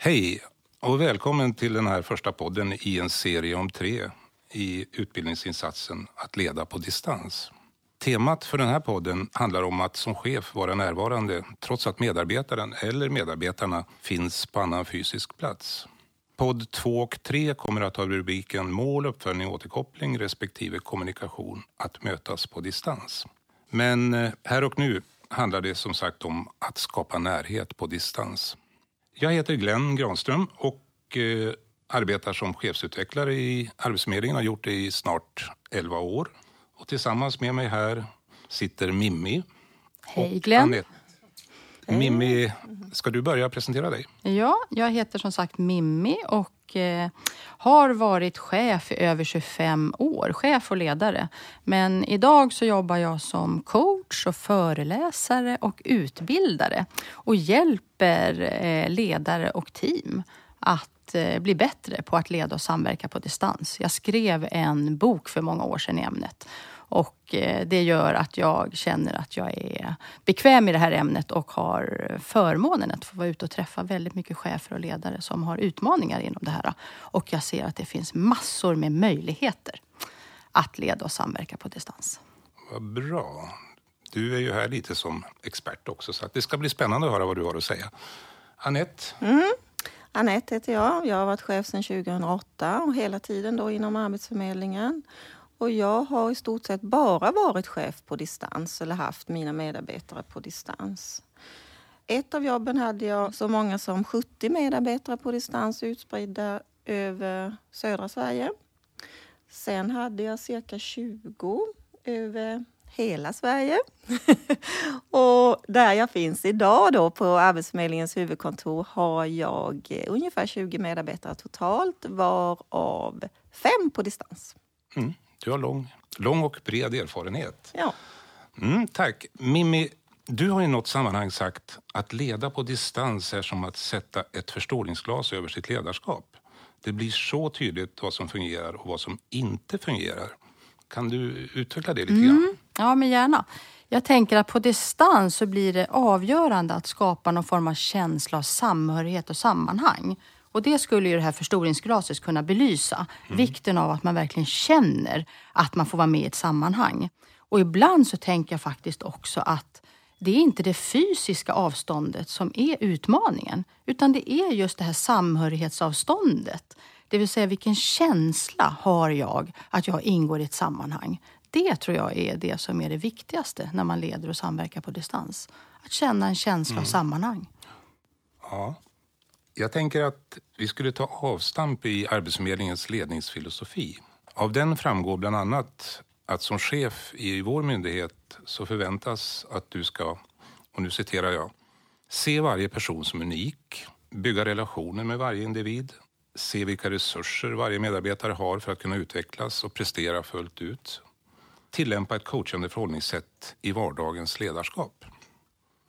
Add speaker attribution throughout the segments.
Speaker 1: Hej och välkommen till den här första podden i en serie om tre i utbildningsinsatsen Att leda på distans. Temat för den här podden handlar om att som chef vara närvarande trots att medarbetaren eller medarbetarna finns på annan fysisk plats. Podd 2 och 3 kommer att ha rubriken Mål, uppföljning, återkoppling respektive kommunikation att mötas på distans. Men eh, här och nu handlar det som sagt om att skapa närhet på distans. Jag heter Glenn Granström och eh, arbetar som chefsutvecklare i Arbetsförmedlingen och har gjort det i snart 11 år. Och tillsammans med mig här sitter Mimmi.
Speaker 2: Hej Glenn.
Speaker 1: Mimmi, ska du börja presentera dig?
Speaker 2: Ja, jag heter som sagt Mimmi och eh, har varit chef i över 25 år, chef och ledare. Men idag så jobbar jag som coach och föreläsare och utbildare och hjälper eh, ledare och team att eh, bli bättre på att leda och samverka på distans. Jag skrev en bok för många år sedan i ämnet och eh, det gör att jag känner att jag är bekväm i det här ämnet och har förmånen att få vara ute och träffa väldigt mycket chefer och ledare som har utmaningar inom det här. Och jag ser att det finns massor med möjligheter att leda och samverka på distans.
Speaker 1: Vad bra. Du är ju här lite som expert också så det ska bli spännande att höra vad du har att säga. Anette?
Speaker 3: Mm. Anette heter jag. Jag har varit chef sedan 2008 och hela tiden då inom Arbetsförmedlingen. Och jag har i stort sett bara varit chef på distans eller haft mina medarbetare på distans. Ett av jobben hade jag så många som 70 medarbetare på distans utspridda över södra Sverige. Sen hade jag cirka 20 över hela Sverige. och där jag finns idag då på Arbetsförmedlingens huvudkontor har jag eh, ungefär 20 medarbetare totalt varav fem på distans.
Speaker 1: Mm. Du har lång, lång och bred erfarenhet.
Speaker 3: Ja.
Speaker 1: Mm, tack. Mimmi, du har i något sammanhang sagt att leda på distans är som att sätta ett förstoringsglas över sitt ledarskap. Det blir så tydligt vad som fungerar och vad som inte fungerar. Kan du utveckla det lite mm. grann?
Speaker 2: Ja, men gärna. Jag tänker att på distans så blir det avgörande att skapa någon form av känsla av samhörighet och sammanhang. Och det skulle ju det här förstoringsglaset kunna belysa. Mm. Vikten av att man verkligen känner att man får vara med i ett sammanhang. Och ibland så tänker jag faktiskt också att det är inte det fysiska avståndet som är utmaningen, utan det är just det här samhörighetsavståndet. Det vill säga vilken känsla har jag att jag ingår i ett sammanhang? Det tror jag är det som är det viktigaste när man leder och samverkar på distans. Att känna en känsla mm. av sammanhang.
Speaker 1: Ja, jag tänker att vi skulle ta avstamp i Arbetsförmedlingens ledningsfilosofi. Av den framgår bland annat att som chef i vår myndighet så förväntas att du ska, och nu citerar jag, se varje person som unik, bygga relationer med varje individ, se vilka resurser varje medarbetare har för att kunna utvecklas och prestera fullt ut, tillämpa ett coachande förhållningssätt i vardagens ledarskap.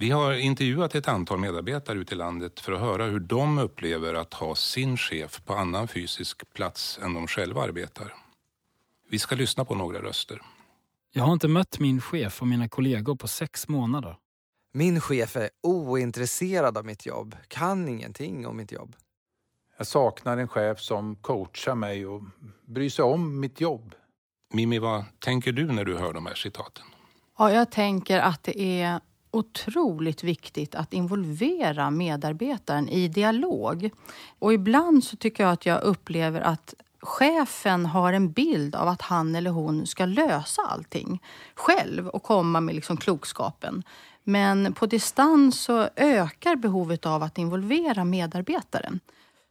Speaker 1: Vi har intervjuat ett antal medarbetare ute i landet för att höra hur de upplever att ha sin chef på annan fysisk plats än de själva arbetar. Vi ska lyssna på några röster.
Speaker 4: Jag har inte mött min chef och mina kollegor på sex månader.
Speaker 5: Min chef är ointresserad av mitt jobb, kan ingenting om mitt jobb.
Speaker 6: Jag saknar en chef som coachar mig och bryr sig om mitt jobb.
Speaker 1: Mimi, vad tänker du när du hör de här citaten?
Speaker 2: Ja, jag tänker att det är otroligt viktigt att involvera medarbetaren i dialog. Och ibland så tycker jag att jag upplever att chefen har en bild av att han eller hon ska lösa allting själv och komma med liksom klokskapen. Men på distans så ökar behovet av att involvera medarbetaren.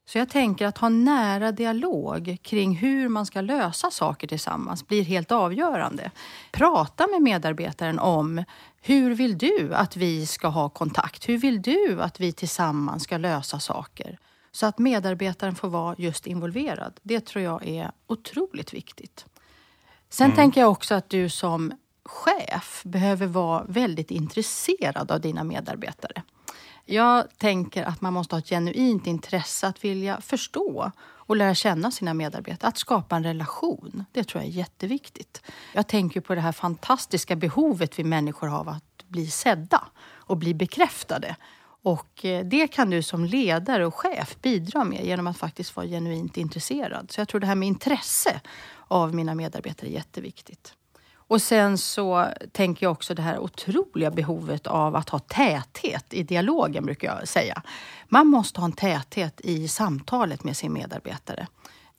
Speaker 2: Så jag tänker att ha nära dialog kring hur man ska lösa saker tillsammans blir helt avgörande. Prata med medarbetaren om hur vill du att vi ska ha kontakt? Hur vill du att vi tillsammans ska lösa saker? Så att medarbetaren får vara just involverad. Det tror jag är otroligt viktigt. Sen mm. tänker jag också att du som chef behöver vara väldigt intresserad av dina medarbetare. Jag tänker att man måste ha ett genuint intresse att vilja förstå och lära känna sina medarbetare. Att skapa en relation, det tror jag är jätteviktigt. Jag tänker på det här fantastiska behovet vi människor har av att bli sedda och bli bekräftade. Och eh, det kan du som ledare och chef bidra med genom att faktiskt vara genuint intresserad. Så jag tror det här med intresse av mina medarbetare är jätteviktigt. Och sen så tänker jag också det här otroliga behovet av att ha täthet i dialogen, brukar jag säga. Man måste ha en täthet i samtalet med sin medarbetare.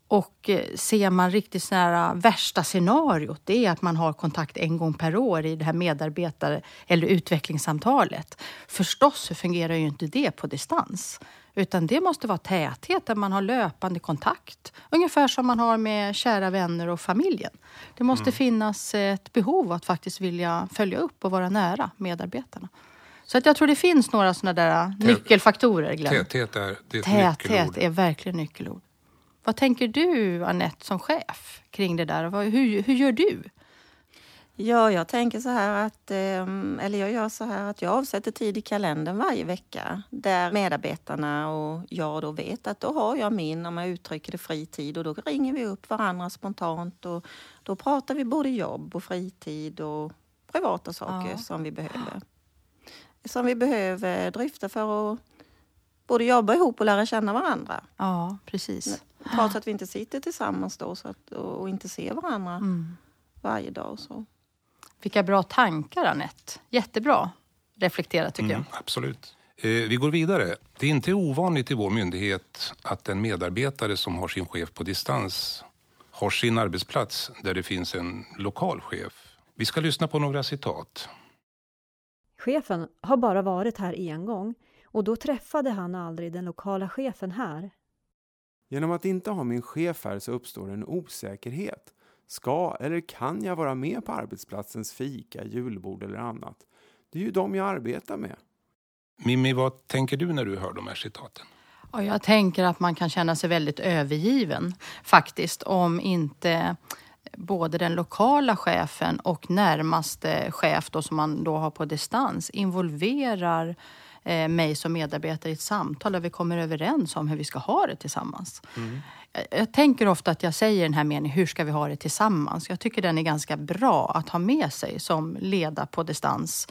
Speaker 2: Och eh, ser man riktigt sådana värsta scenariot, det är att man har kontakt en gång per år i det här medarbetare eller utvecklingssamtalet. Förstås fungerar ju inte det på distans. Utan det måste vara täthet där man har löpande kontakt. Ungefär som man har med kära vänner och familjen. Det måste mm. finnas ett behov att faktiskt vilja följa upp och vara nära medarbetarna. Så att jag tror det finns några sådana där nyckelfaktorer. Glenn.
Speaker 1: Täthet är, det är
Speaker 2: ett Täthet är verkligen nyckelord. Vad tänker du, Annette, som chef kring det där? Hur, hur gör du?
Speaker 3: Ja, jag tänker så här att, ehm, eller jag gör så här att jag avsätter tid i kalendern varje vecka där medarbetarna och jag då vet att då har jag min, om jag uttrycker det, fritid och då ringer vi upp varandra spontant och då pratar vi både jobb och fritid och privata saker ja. som vi behöver. Som vi behöver dryfta för att både jobba ihop och lära känna varandra.
Speaker 2: Ja, precis.
Speaker 3: Trots att vi inte sitter tillsammans då så att, och inte ser varandra mm. varje dag. Så.
Speaker 2: Vilka bra tankar, Anette. Jättebra reflekterat, tycker mm,
Speaker 1: jag. Absolut. Eh, vi går vidare. Det är inte ovanligt i vår myndighet att en medarbetare som har sin chef på distans har sin arbetsplats där det finns en lokal chef. Vi ska lyssna på några citat.
Speaker 7: Chefen har bara varit här en gång och då träffade han aldrig den lokala chefen här.
Speaker 8: Genom att inte ha min chef här så uppstår en osäkerhet. Ska eller kan jag vara med på arbetsplatsens fika, julbord eller annat? Det är ju de jag arbetar med.
Speaker 1: Mimmi, vad tänker du när du hör de här citaten?
Speaker 2: Ja, jag tänker att man kan känna sig väldigt övergiven faktiskt om inte både den lokala chefen och närmaste chef då, som man då har på distans involverar eh, mig som medarbetare i ett samtal där vi kommer överens om hur vi ska ha det tillsammans. Mm. Jag, jag tänker ofta att jag säger den här meningen, hur ska vi ha det tillsammans? Jag tycker den är ganska bra att ha med sig som leda på distans,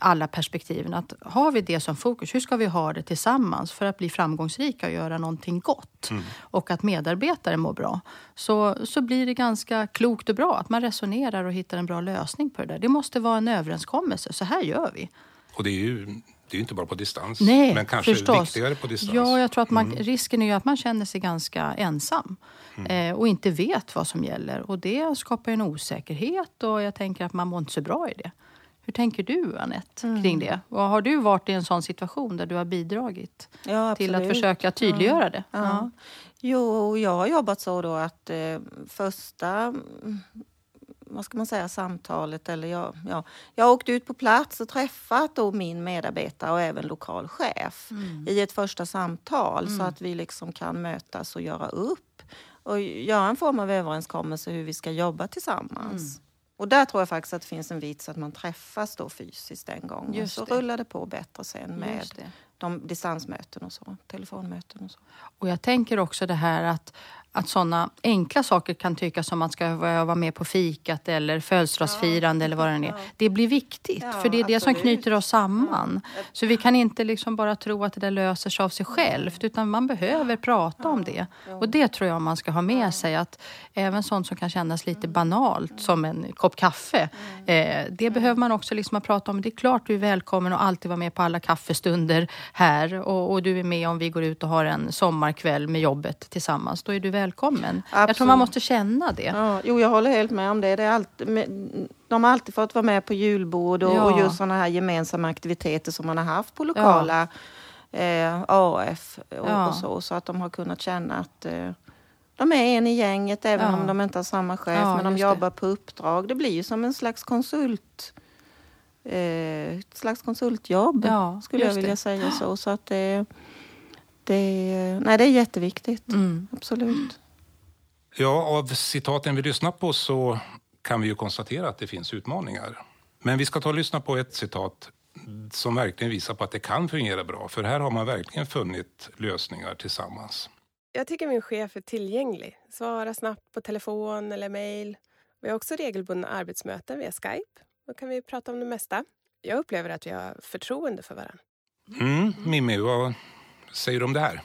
Speaker 2: alla perspektiven. Att har vi det som fokus, hur ska vi ha det tillsammans för att bli framgångsrika och göra någonting gott? Mm. Och att medarbetare mår bra. Så, så blir det ganska klokt och bra att man resonerar och hittar en bra lösning på det där. Det måste vara en överenskommelse, så här gör vi.
Speaker 1: Och det är ju det är ju inte bara på distans,
Speaker 2: Nej,
Speaker 1: men kanske
Speaker 2: förstås.
Speaker 1: viktigare på distans.
Speaker 2: Ja, jag tror att man, mm. risken är ju att man känner sig ganska ensam mm. eh, och inte vet vad som gäller. Och det skapar en osäkerhet och jag tänker att man mår inte så bra i det. Hur tänker du, Anette, mm. kring det? Och har du varit i en sån situation där du har bidragit ja, till att försöka tydliggöra det? Ja.
Speaker 3: Jo, jag har jobbat så då att eh, första vad ska man säga, samtalet. Eller jag, ja, jag har åkt ut på plats och träffat då min medarbetare och även lokal chef mm. i ett första samtal mm. så att vi liksom kan mötas och göra upp och göra en form av överenskommelse hur vi ska jobba tillsammans. Mm. Och där tror jag faktiskt att det finns en vits att man träffas då fysiskt en gång. Just och så det. rullar det på bättre sen med de distansmöten och så, telefonmöten och så.
Speaker 2: Och jag tänker också det här att att sådana enkla saker kan tyckas som att ska vara med på fikat eller födelsedagsfirande ja. eller vad det är. Det blir viktigt, ja, för det är det som knyter oss samman. Ja. Så vi kan inte liksom bara tro att det där löser sig av sig självt, utan man behöver prata om det. Och det tror jag man ska ha med sig, att även sånt som kan kännas lite banalt, som en kopp kaffe, eh, det behöver man också liksom prata om. Det är klart du är välkommen och alltid vara med på alla kaffestunder här och, och du är med om vi går ut och har en sommarkväll med jobbet tillsammans. Då är du välkommen. Absolut. Jag tror man måste känna det.
Speaker 3: Ja, jo, jag håller helt med om det. det är alltid, de har alltid fått vara med på julbord och, ja. och just sådana här gemensamma aktiviteter som man har haft på lokala ja. eh, AF och, ja. och, så. Så att de har kunnat känna att eh, de är en i gänget även om de inte har samma chef. men de jobbar det. på uppdrag. Det blir ju som en slags konsult eh, ett slags konsultjobb skulle jag vilja det. säga så. så att det, det, nej, det är jätteviktigt. Mm. Absolut.
Speaker 1: Ja, av citaten vi lyssnar på så kan vi ju konstatera att det finns utmaningar. Men vi ska ta och lyssna på ett citat som verkligen visar på att det kan fungera bra. För här har man verkligen funnit lösningar tillsammans.
Speaker 9: Jag tycker min chef är tillgänglig. Svarar snabbt på telefon eller mejl. Vi har också regelbundna arbetsmöten via Skype. Då kan vi prata om det mesta. Jag upplever att vi har förtroende för varandra.
Speaker 1: Mm, Mimmi, vad säger du om det här?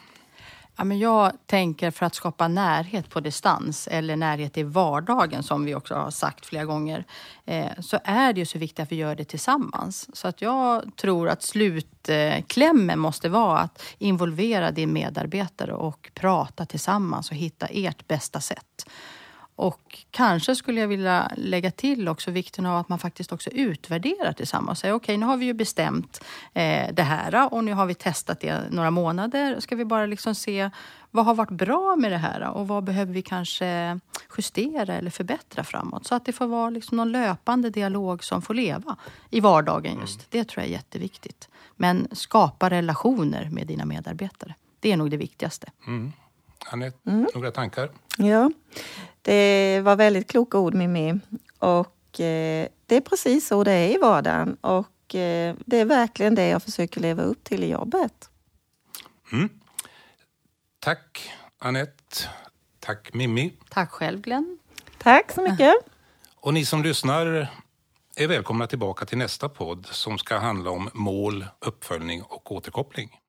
Speaker 2: Ja, men jag tänker för att skapa närhet på distans eller närhet i vardagen som vi också har sagt flera gånger eh, så är det ju så viktigt att vi gör det tillsammans. Så att jag tror att slutklämmen måste vara att involvera din medarbetare och prata tillsammans och hitta ert bästa sätt. Och kanske skulle jag vilja lägga till också vikten av att man faktiskt också utvärderar tillsammans. Säger okej, okay, nu har vi ju bestämt eh, det här och nu har vi testat det några månader. Ska vi bara liksom se vad har varit bra med det här och vad behöver vi kanske justera eller förbättra framåt? Så att det får vara liksom någon löpande dialog som får leva i vardagen just. Mm. Det tror jag är jätteviktigt. Men skapa relationer med dina medarbetare. Det är nog det viktigaste.
Speaker 1: Mm. Anette, mm. några tankar?
Speaker 3: Ja, det var väldigt kloka ord Mimmi. Och eh, det är precis så det är i vardagen. Och eh, det är verkligen det jag försöker leva upp till i jobbet.
Speaker 1: Mm. Tack Anette. Tack Mimmi.
Speaker 2: Tack själv Glenn.
Speaker 3: Tack så mycket.
Speaker 1: Och ni som lyssnar är välkomna tillbaka till nästa podd som ska handla om mål, uppföljning och återkoppling.